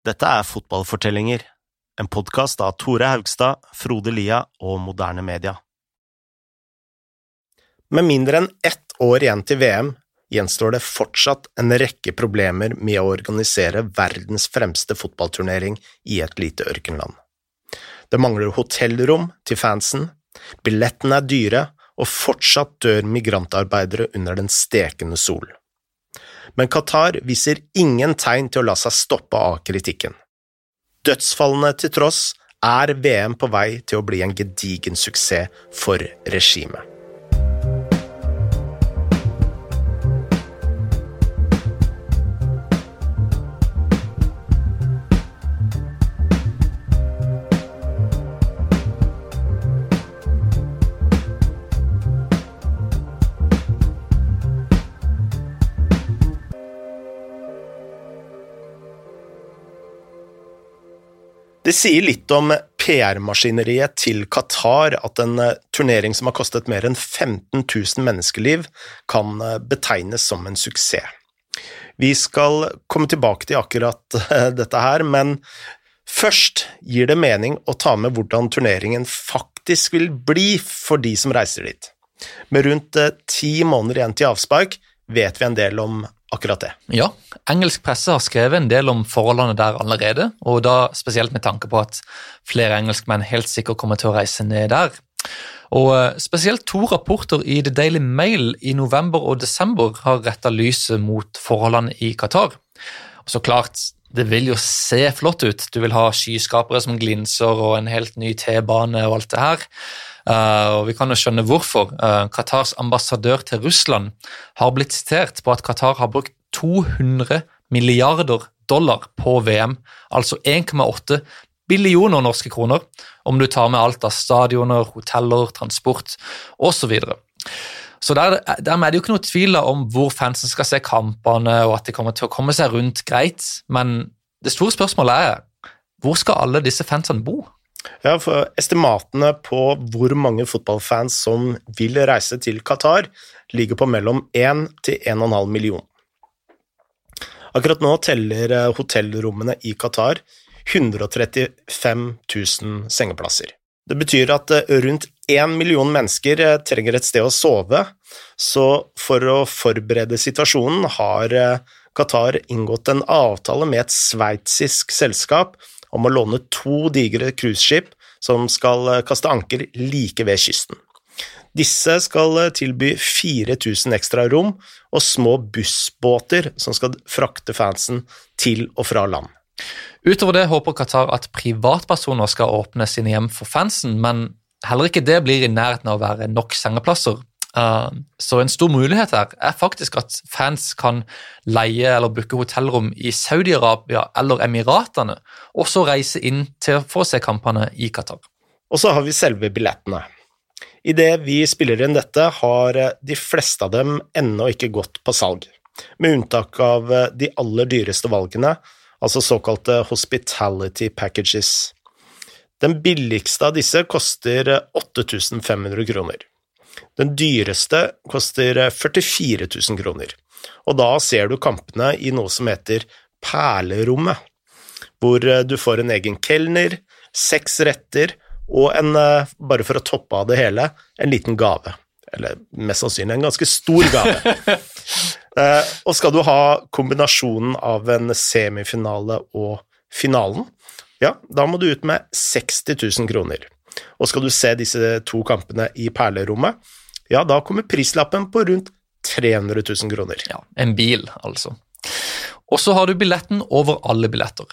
Dette er Fotballfortellinger, en podkast av Tore Haugstad, Frode Lia og Moderne Media. Med mindre enn ett år igjen til VM gjenstår det fortsatt en rekke problemer med å organisere verdens fremste fotballturnering i et lite ørkenland. Det mangler hotellrom til fansen, billettene er dyre, og fortsatt dør migrantarbeidere under den stekende sol. Men Qatar viser ingen tegn til å la seg stoppe av kritikken. Dødsfallene til tross er VM på vei til å bli en gedigen suksess for regimet. Det sier litt om PR-maskineriet til Qatar at en eh, turnering som har kostet mer enn 15 000 menneskeliv, kan eh, betegnes som en suksess. Vi skal komme tilbake til akkurat eh, dette her, men først gir det mening å ta med hvordan turneringen faktisk vil bli for de som reiser dit. Med rundt ti måneder igjen til avspark vet vi en del om akkurat det. Ja, engelsk presse har skrevet en del om forholdene der allerede, og da spesielt med tanke på at flere engelskmenn helt sikkert kommer til å reise ned der. Og eh, Spesielt to rapporter i The Daily Mail i november og desember har retta lyset mot forholdene i Qatar. Og så klart, det vil jo se flott ut. Du vil ha skyskapere som glinser og en helt ny T-bane og alt det her. Uh, og Vi kan jo skjønne hvorfor. Uh, Qatars ambassadør til Russland har blitt sitert på at Qatar har brukt 200 milliarder dollar på VM, altså 1,8 billioner norske kroner, om du tar med alt av stadioner, hoteller, transport osv. Så, så der, dermed er det jo ikke noe tvil om hvor fansen skal se kampene, og at de kommer til å komme seg rundt greit, men det store spørsmålet er hvor skal alle disse fansene bo? Ja, for Estimatene på hvor mange fotballfans som vil reise til Qatar, ligger på mellom 1 til 1,5 million. Akkurat nå teller eh, hotellrommene i Qatar 135 000 sengeplasser. Det betyr at eh, rundt 1 million mennesker eh, trenger et sted å sove, så for å forberede situasjonen har Qatar inngått en avtale med et sveitsisk selskap om å låne to digre cruiseskip som skal eh, kaste anker like ved kysten. Disse skal eh, tilby 4000 ekstra rom og små bussbåter som skal frakte fansen til og fra land. Utover det håper Qatar at privatpersoner skal åpne sine hjem for fansen, men heller ikke det blir i nærheten av å være nok sengeplasser. Uh, så en stor mulighet her er faktisk at fans kan leie eller booke hotellrom i Saudi-Arabia eller Emiratene, og så reise inn til å se kampene i Qatar. Og så har vi selve billettene. Idet vi spiller inn dette, har de fleste av dem ennå ikke gått på salg, med unntak av de aller dyreste valgene, altså såkalte hospitality packages. Den billigste av disse koster 8500 kroner. Den dyreste koster 44 000 kroner, og da ser du kampene i noe som heter Perlerommet, hvor eh, du får en egen kelner, seks retter og en, eh, bare for å toppe av det hele, en liten gave. Eller mest sannsynlig en ganske stor gave. Eh, og skal du ha kombinasjonen av en semifinale og finalen, ja, da må du ut med 60 000 kroner. Og skal du se disse to kampene i perlerommet, ja, da kommer prislappen på rundt 300 000 kroner. Ja, En bil, altså. Og så har du billetten over alle billetter.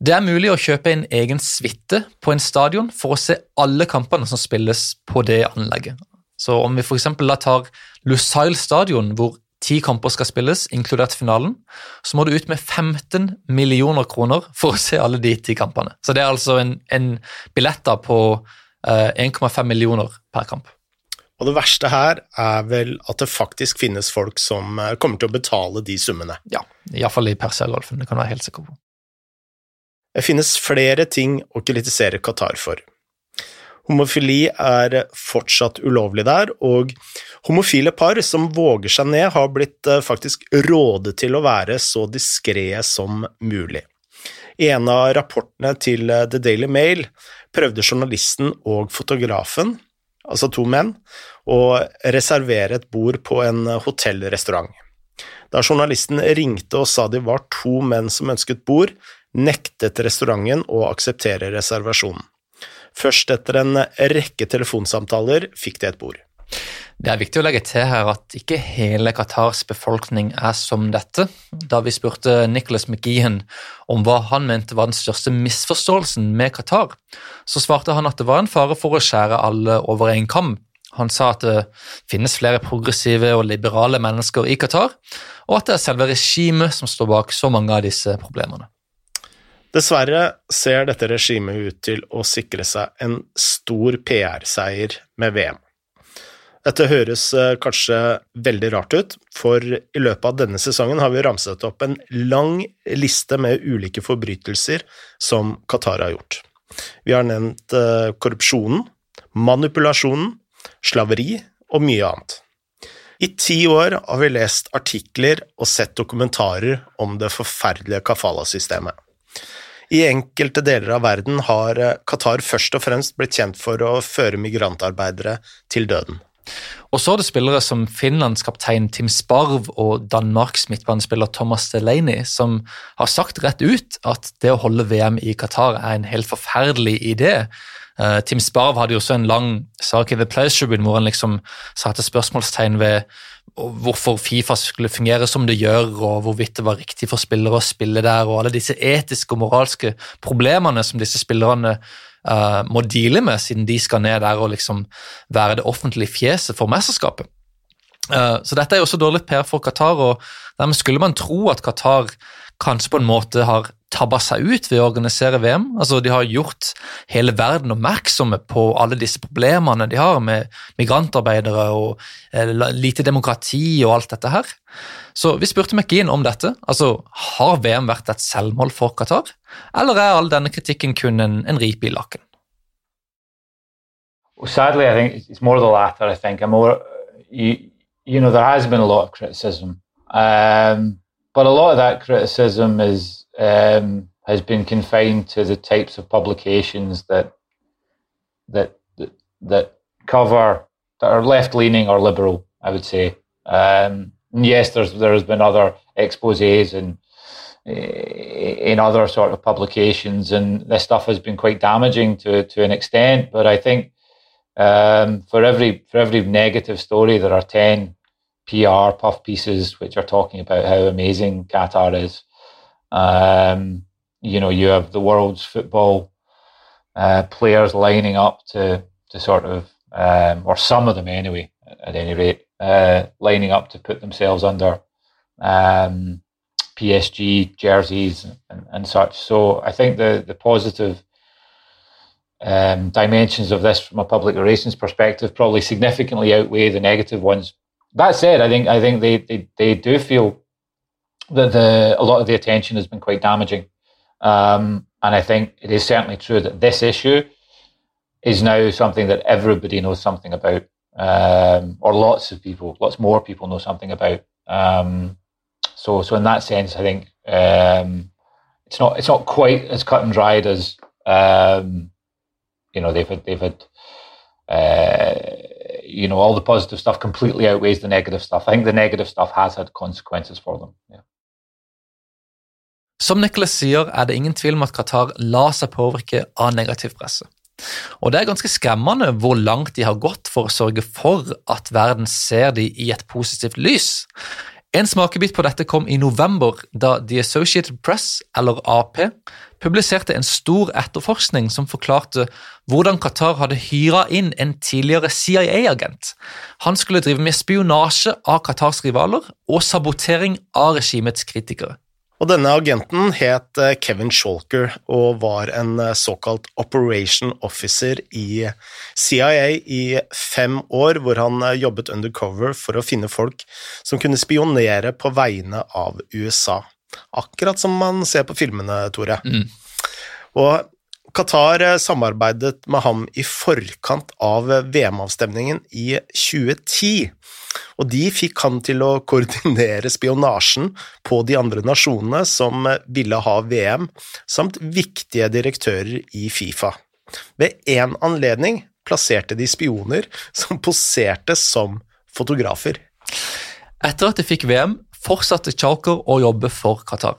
Det er mulig å kjøpe en egen suite på en stadion for å se alle kampene som spilles på det anlegget. Så om vi f.eks. tar Lusail stadion, hvor ti kamper skal spilles, inkludert finalen, så må du ut med 15 millioner kroner for å se alle de ti kampene. Så det er altså en, en billetter på eh, 1,5 millioner per kamp. Og det verste her er vel at det faktisk finnes folk som eh, kommer til å betale de summene. Ja, iallfall i Persia-golfen, det kan du være helt sikker på. Det finnes flere ting å kritisere Qatar for. Homofili er fortsatt ulovlig der, og homofile par som våger seg ned, har blitt eh, faktisk rådet til å være så diskré som mulig. I en av rapportene til The Daily Mail prøvde journalisten og fotografen, altså to menn, å reservere et bord på en hotellrestaurant. Da journalisten ringte og sa de var to menn som ønsket bord, nektet restauranten å akseptere reservasjonen. Først etter en rekke telefonsamtaler fikk de et bord. Det er viktig å legge til her at ikke hele Qatars befolkning er som dette. Da vi spurte Nicholas McGeehan om hva han mente var den største misforståelsen med Qatar, så svarte han at det var en fare for å skjære alle over en kam. Han sa at det finnes flere progressive og liberale mennesker i Qatar, og at det er selve regimet som står bak så mange av disse problemene. Dessverre ser dette regimet ut til å sikre seg en stor PR-seier med VM. Dette høres eh, kanskje veldig rart ut, for i løpet av denne sesongen har vi ramset opp en lang liste med ulike forbrytelser som Qatar har gjort. Vi har nevnt eh, korrupsjonen, manipulasjonen, slaveri og mye annet. I ti år har vi lest artikler og sett dokumentarer om det forferdelige kafala-systemet. I enkelte deler av verden har eh, Qatar først og fremst blitt kjent for å føre migrantarbeidere til døden. Og så er det spillere som finlandskaptein Tim Sparv og Danmarks midtbanespiller Thomas Delaney som har sagt rett ut at det å holde VM i Qatar er en helt forferdelig idé. Uh, Tim Sparv hadde jo også en lang sak i The Players Tribune hvor han liksom satte spørsmålstegn ved hvorfor Fifa skulle fungere som det gjør, og hvorvidt det var riktig for spillere å spille der, og alle disse etiske og moralske problemene som disse spillerne uh, må deale med, siden de skal ned der og liksom være det offentlige fjeset for mesterskapet. Uh, så dette er jo også dårlig PR for Qatar, og dermed skulle man tro at Qatar kanskje på en måte har tabba seg ut ved å organisere VM. Altså, de har gjort hele verden oppmerksomme på alle disse problemene de har med migrantarbeidere og eh, lite demokrati og alt dette her. Så vi spurte McGean om dette. Altså, Har VM vært et selvmål for Qatar, eller er all denne kritikken kun en, en ripe i lakken? Well, sadly, I think it's more the latter. I think I'm more, you, you but a lot of that criticism is um, has been confined to the types of publications that that that, cover that are left leaning or liberal. I would say. Um, yes, there's there has been other exposés and in other sort of publications, and this stuff has been quite damaging to to an extent. But I think um, for every for every negative story, there are ten PR puff pieces which are talking about how amazing Qatar is. Um, you know, you have the world's football uh, players lining up to to sort of, um, or some of them anyway, at any rate, uh, lining up to put themselves under um, PSG jerseys and, and, such. So I think the the positive um, dimensions of this from a public relations perspective probably significantly outweigh the negative ones. That said, I think I think they they, they do feel that the a lot of the attention has been quite damaging, um, and I think it is certainly true that this issue is now something that everybody knows something about um, or lots of people, lots more people know something about. Um, so, so in that sense, I think um, it's not it's not quite as cut and dried as um, you know they've had they've had. Uh, you know, all the positive stuff completely outweighs the negative stuff. I think the negative stuff has had consequences for them. Yeah. Som Nicholas sier, er det ingen tvil om at Qatar lar seg påvirke av negativ presse. Og det er ganske skremmende hvor langt de har gått for å sørge for at verden ser de i et positivt lys. En smakebit på dette kom i november, da The Associated Press, eller AP, publiserte en stor etterforskning som forklarte hvordan Qatar hadde hyra inn en tidligere CIA-agent. Han skulle drive med spionasje av Qatars rivaler og sabotering av regimets kritikere. Og denne agenten het eh, Kevin Shalker og var en eh, såkalt operation officer i CIA i fem år, hvor han eh, jobbet undercover for å finne folk som kunne spionere på vegne av USA. Akkurat som man ser på filmene, Tore. Mm. Og Qatar eh, samarbeidet med ham i forkant av eh, VM-avstemningen i 2010, og de fikk han til å koordinere spionasjen på de andre nasjonene som eh, ville ha VM, samt viktige direktører i Fifa. Ved én anledning plasserte de spioner som poserte som fotografer. Etter at de fikk VM, fortsatte Chalker å jobbe for Qatar.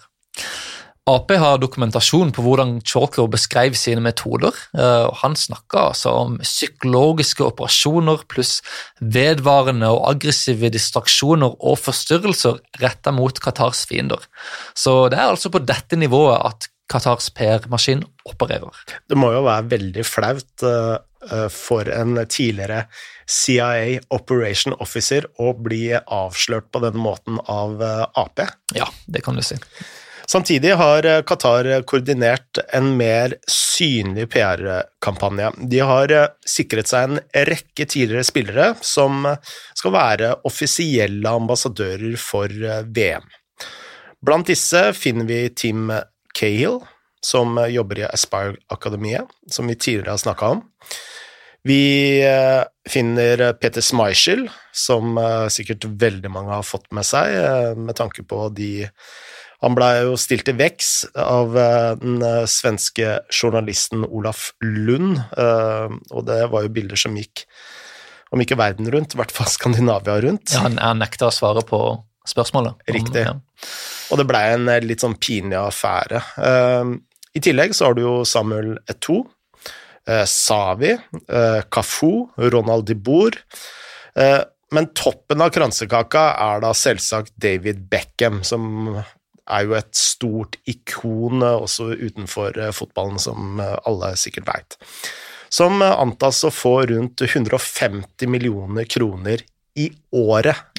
Ap har dokumentasjon på hvordan Chalker beskrev sine metoder. Eh, Han snakka altså om psykologiske operasjoner pluss vedvarende og aggressive distraksjoner og forstyrrelser retta mot Qatars fiender. Så det er altså på dette nivået at Qatars PR-maskin opererer. Det må jo være veldig flaut uh, for en tidligere CIA Operation Officer å bli avslørt på denne måten av uh, Ap. Ja, det kan du si. Samtidig har Qatar koordinert en mer synlig PR-kampanje. De har sikret seg en rekke tidligere spillere som skal være offisielle ambassadører for VM. Blant disse finner vi Team Cahill, som jobber i Aspire-akademiet, som vi tidligere har snakka om. Vi eh, finner Peter Schmeichel, som eh, sikkert veldig mange har fått med seg, eh, med tanke på de Han blei jo stilt til veks av den svenske journalisten Olaf Lund, og det var jo bilder som gikk om ikke verden rundt, i hvert fall Skandinavia rundt. Ja, Han, han nekta å svare på spørsmålet. Riktig. Ja. Og det blei en litt sånn pinlig affære. I tillegg så har du jo Samuel Eto'o, eh, Savi, eh, Kafu, Ronald de Boer. Eh, men toppen av kransekaka er da selvsagt David Beckham, som er jo et stort ikon eh, også utenfor eh, fotballen, som eh, alle sikkert veit. Som antas å få rundt 150 millioner kroner i året.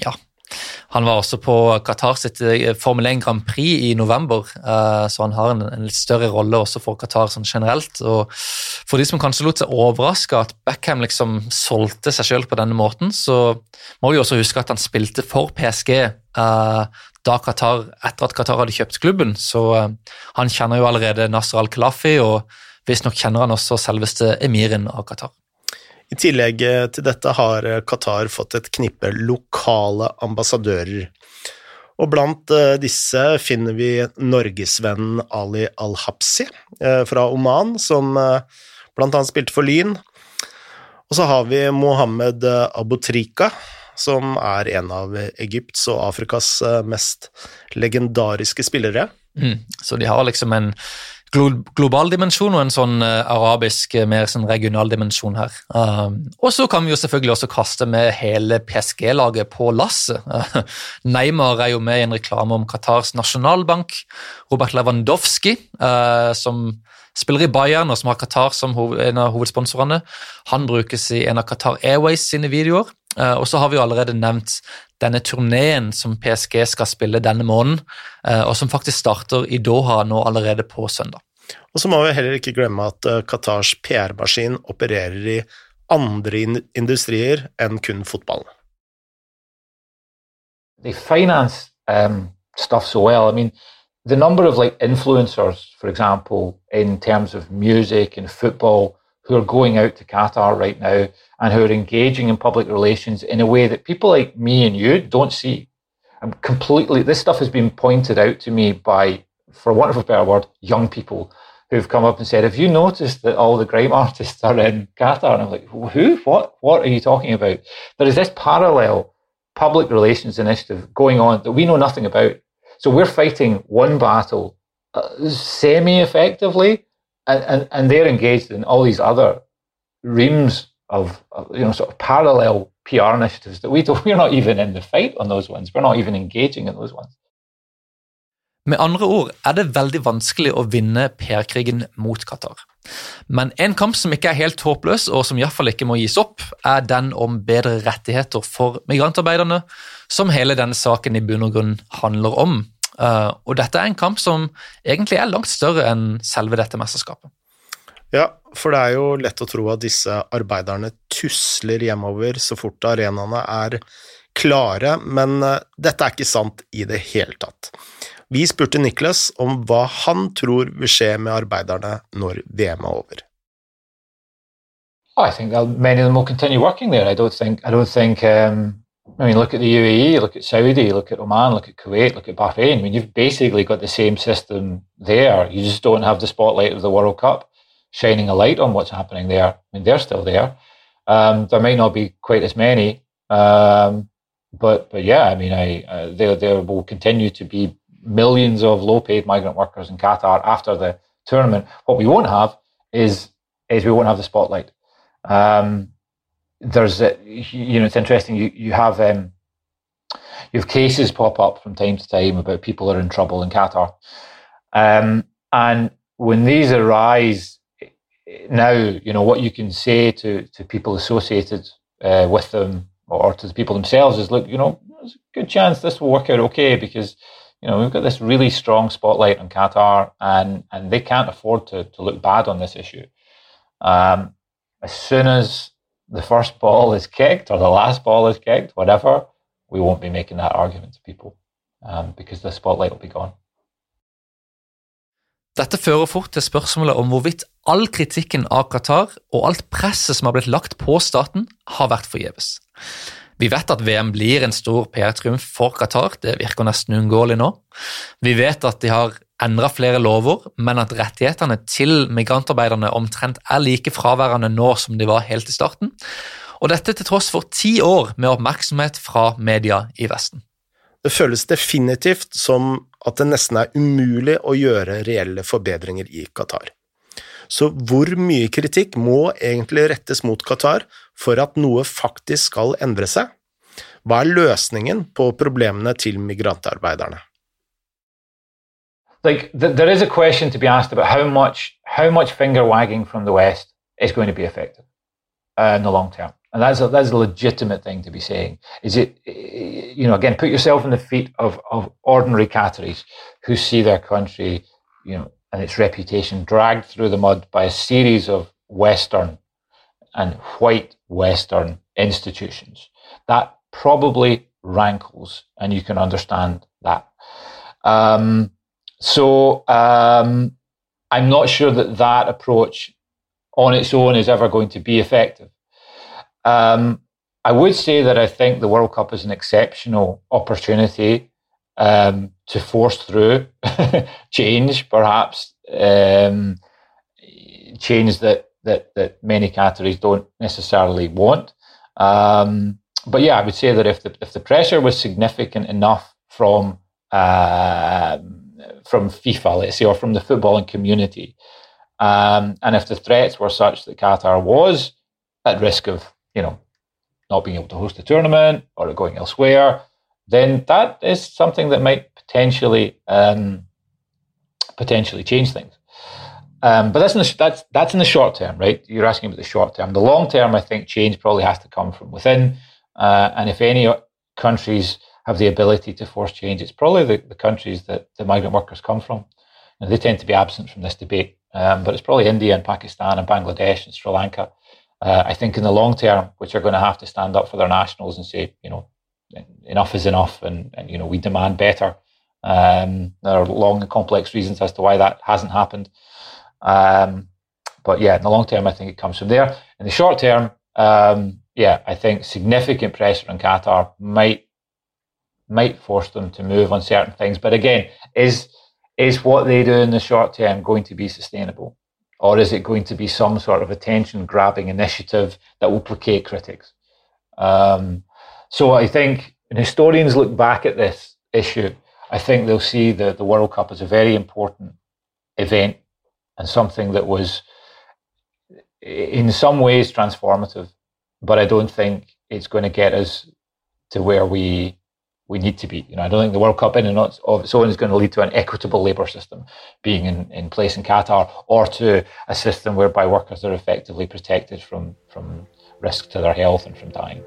Han var også på Qatar sitt eh, Formel 1 Grand Prix i november, eh, så han har en, litt større rolle også for Qatar sånn generelt. Og for de som kanskje lot seg overraske at Beckham liksom solgte seg selv på denne måten, så må vi også huske at han spilte for PSG eh, da Qatar, etter at Qatar hadde kjøpt klubben. Så han kjenner jo allerede Nasser Al-Khalafi, og visstnok kjenner han også selveste emiren av Qatar. I tillegg eh, til dette har eh, Qatar fått et knippe lokale ambassadører. Og blant eh, disse finner vi norgesvennen Ali Al-Habsi fra Oman, som blant annet spilte for Lyn. Og så har vi Mohammed Abutrika, som er en av Egypts og Afrikas mest legendariske spillere. Mm, så de har liksom en global dimensjon og en sånn uh, arabisk, eh, mer sånn regional dimensjon her. Um, og så kan vi jo selvfølgelig også kaste med hele PSG-laget på lasset. Neymar er jo med i en reklame om Qatars nasjonalbank. Robert Lewandowski, uh, som spiller i Bayern og som har Qatar som en av hovedsponsorene, han brukes i en av Qatar Airways sine videoer. Og så har vi jo allerede nevnt denne turneen som PSG skal spille denne måneden, eh, og som faktisk starter i Doha nå allerede på søndag. Og så må vi heller ikke glemme at eh, Qatars PR-maskin opererer i andre industrier enn kun fotballen. They finance um, stuff so well. I mean, the number of like influencers, for example, in terms of music and football, who are going out to Qatar right now and who are engaging in public relations in a way that people like me and you don't see. I'm completely, this stuff has been pointed out to me by, for want of a better word, young people who've come up and said, Have you noticed that all the grime artists are in Qatar? And I'm like, Who? What? What are you talking about? There is this parallel public relations initiative going on that we know nothing about. So we're fighting one battle uh, semi effectively and, and, and they're engaged in all these other reams of, of, you know sort of parallel PR initiatives that we don't, we're not even in the fight on those ones. We're not even engaging in those ones. Med andre ord er det veldig vanskelig å vinne PR-krigen mot Qatar. Men en kamp som ikke er helt håpløs, og som iallfall ikke må gis opp, er den om bedre rettigheter for migrantarbeiderne, som hele denne saken i bunn og grunn handler om. Uh, og dette er en kamp som egentlig er langt større enn selve dette mesterskapet. Ja, for det er jo lett å tro at disse arbeiderne tusler hjemover så fort arenaene er klare, men uh, dette er ikke sant i det hele tatt. Vi spurte Niklas om hva han tror vil skje med arbeiderne når VM er over. I think many of them will continue working there. I don't think. I don't think. Um, I mean, look at the UAE, look at Saudi, look at Oman, look at Kuwait, look at Bahrain. I mean, you've basically got the same system there. You just don't have the spotlight of the World Cup shining a light on what's happening there. I mean, they're still there. Um, there may not be quite as many, um, but but yeah, I mean, I uh, there there will continue to be millions of low-paid migrant workers in Qatar after the tournament. What we won't have is is we won't have the spotlight. Um, there's a, you know it's interesting. You you have um, you have cases pop up from time to time about people that are in trouble in Qatar, um, and when these arise now, you know what you can say to to people associated uh, with them or to the people themselves is, look, you know, there's a good chance this will work out okay because you know we've got this really strong spotlight on Qatar, and and they can't afford to to look bad on this issue. Um, as soon as the first ball is kicked or the last ball is kicked, whatever, we won't be making that argument to people um, because the spotlight will be gone. Dette fører fort til spørsmålet om hvorvidt all kritikken av Qatar og alt presset som har blitt lagt på staten, har vært forgjeves. Vi vet at VM blir en stor PR-triumf for Qatar, det virker nesten uunngåelig nå. Vi vet at de har endra flere lover, men at rettighetene til migrantarbeiderne omtrent er like fraværende nå som de var helt i starten. Og dette til tross for ti år med oppmerksomhet fra media i Vesten. Det føles definitivt som at det nesten er umulig å gjøre reelle forbedringer i Qatar. Så hvor mye kritikk må egentlig rettes mot Qatar for at noe faktisk skal endre seg? Hva er løsningen på problemene til migrantarbeiderne? Like th- there is a question to be asked about how much how much finger wagging from the West is going to be effective uh, in the long term, and that's a, that's a legitimate thing to be saying. Is it you know again put yourself in the feet of of ordinary Qataris who see their country you know and its reputation dragged through the mud by a series of Western and white Western institutions. That probably rankles, and you can understand that. Um, so um, I'm not sure that that approach on its own is ever going to be effective. Um, I would say that I think the World Cup is an exceptional opportunity um, to force through change, perhaps um, change that that that many Qataris don't necessarily want. Um, but yeah, I would say that if the if the pressure was significant enough from uh, from FIFA, let's say, or from the footballing community. Um, and if the threats were such that Qatar was at risk of, you know, not being able to host the tournament or going elsewhere, then that is something that might potentially um, potentially change things. Um, but that's in the, that's that's in the short term, right? You're asking about the short term. The long term, I think, change probably has to come from within. Uh, and if any countries have the ability to force change, it's probably the, the countries that the migrant workers come from. They tend to be absent from this debate. Um, but it's probably India and Pakistan and Bangladesh and Sri Lanka. Uh, I think in the long term, which are going to have to stand up for their nationals and say, you know, enough is enough, and, and you know we demand better. Um, there are long and complex reasons as to why that hasn't happened. Um, but yeah, in the long term, I think it comes from there. In the short term, um, yeah, I think significant pressure on Qatar might might force them to move on certain things. But again, is is what they do in the short term going to be sustainable? Or is it going to be some sort of attention grabbing initiative that will placate critics? Um, so I think when historians look back at this issue, I think they'll see that the World Cup is a very important event and something that was in some ways transformative. But I don't think it's going to get us to where we we need to be. You know, I don't think the World Cup in and of its own is going to lead to an equitable labour system being in, in place in Qatar or to a system whereby workers are effectively protected from, from risk to their health and from dying.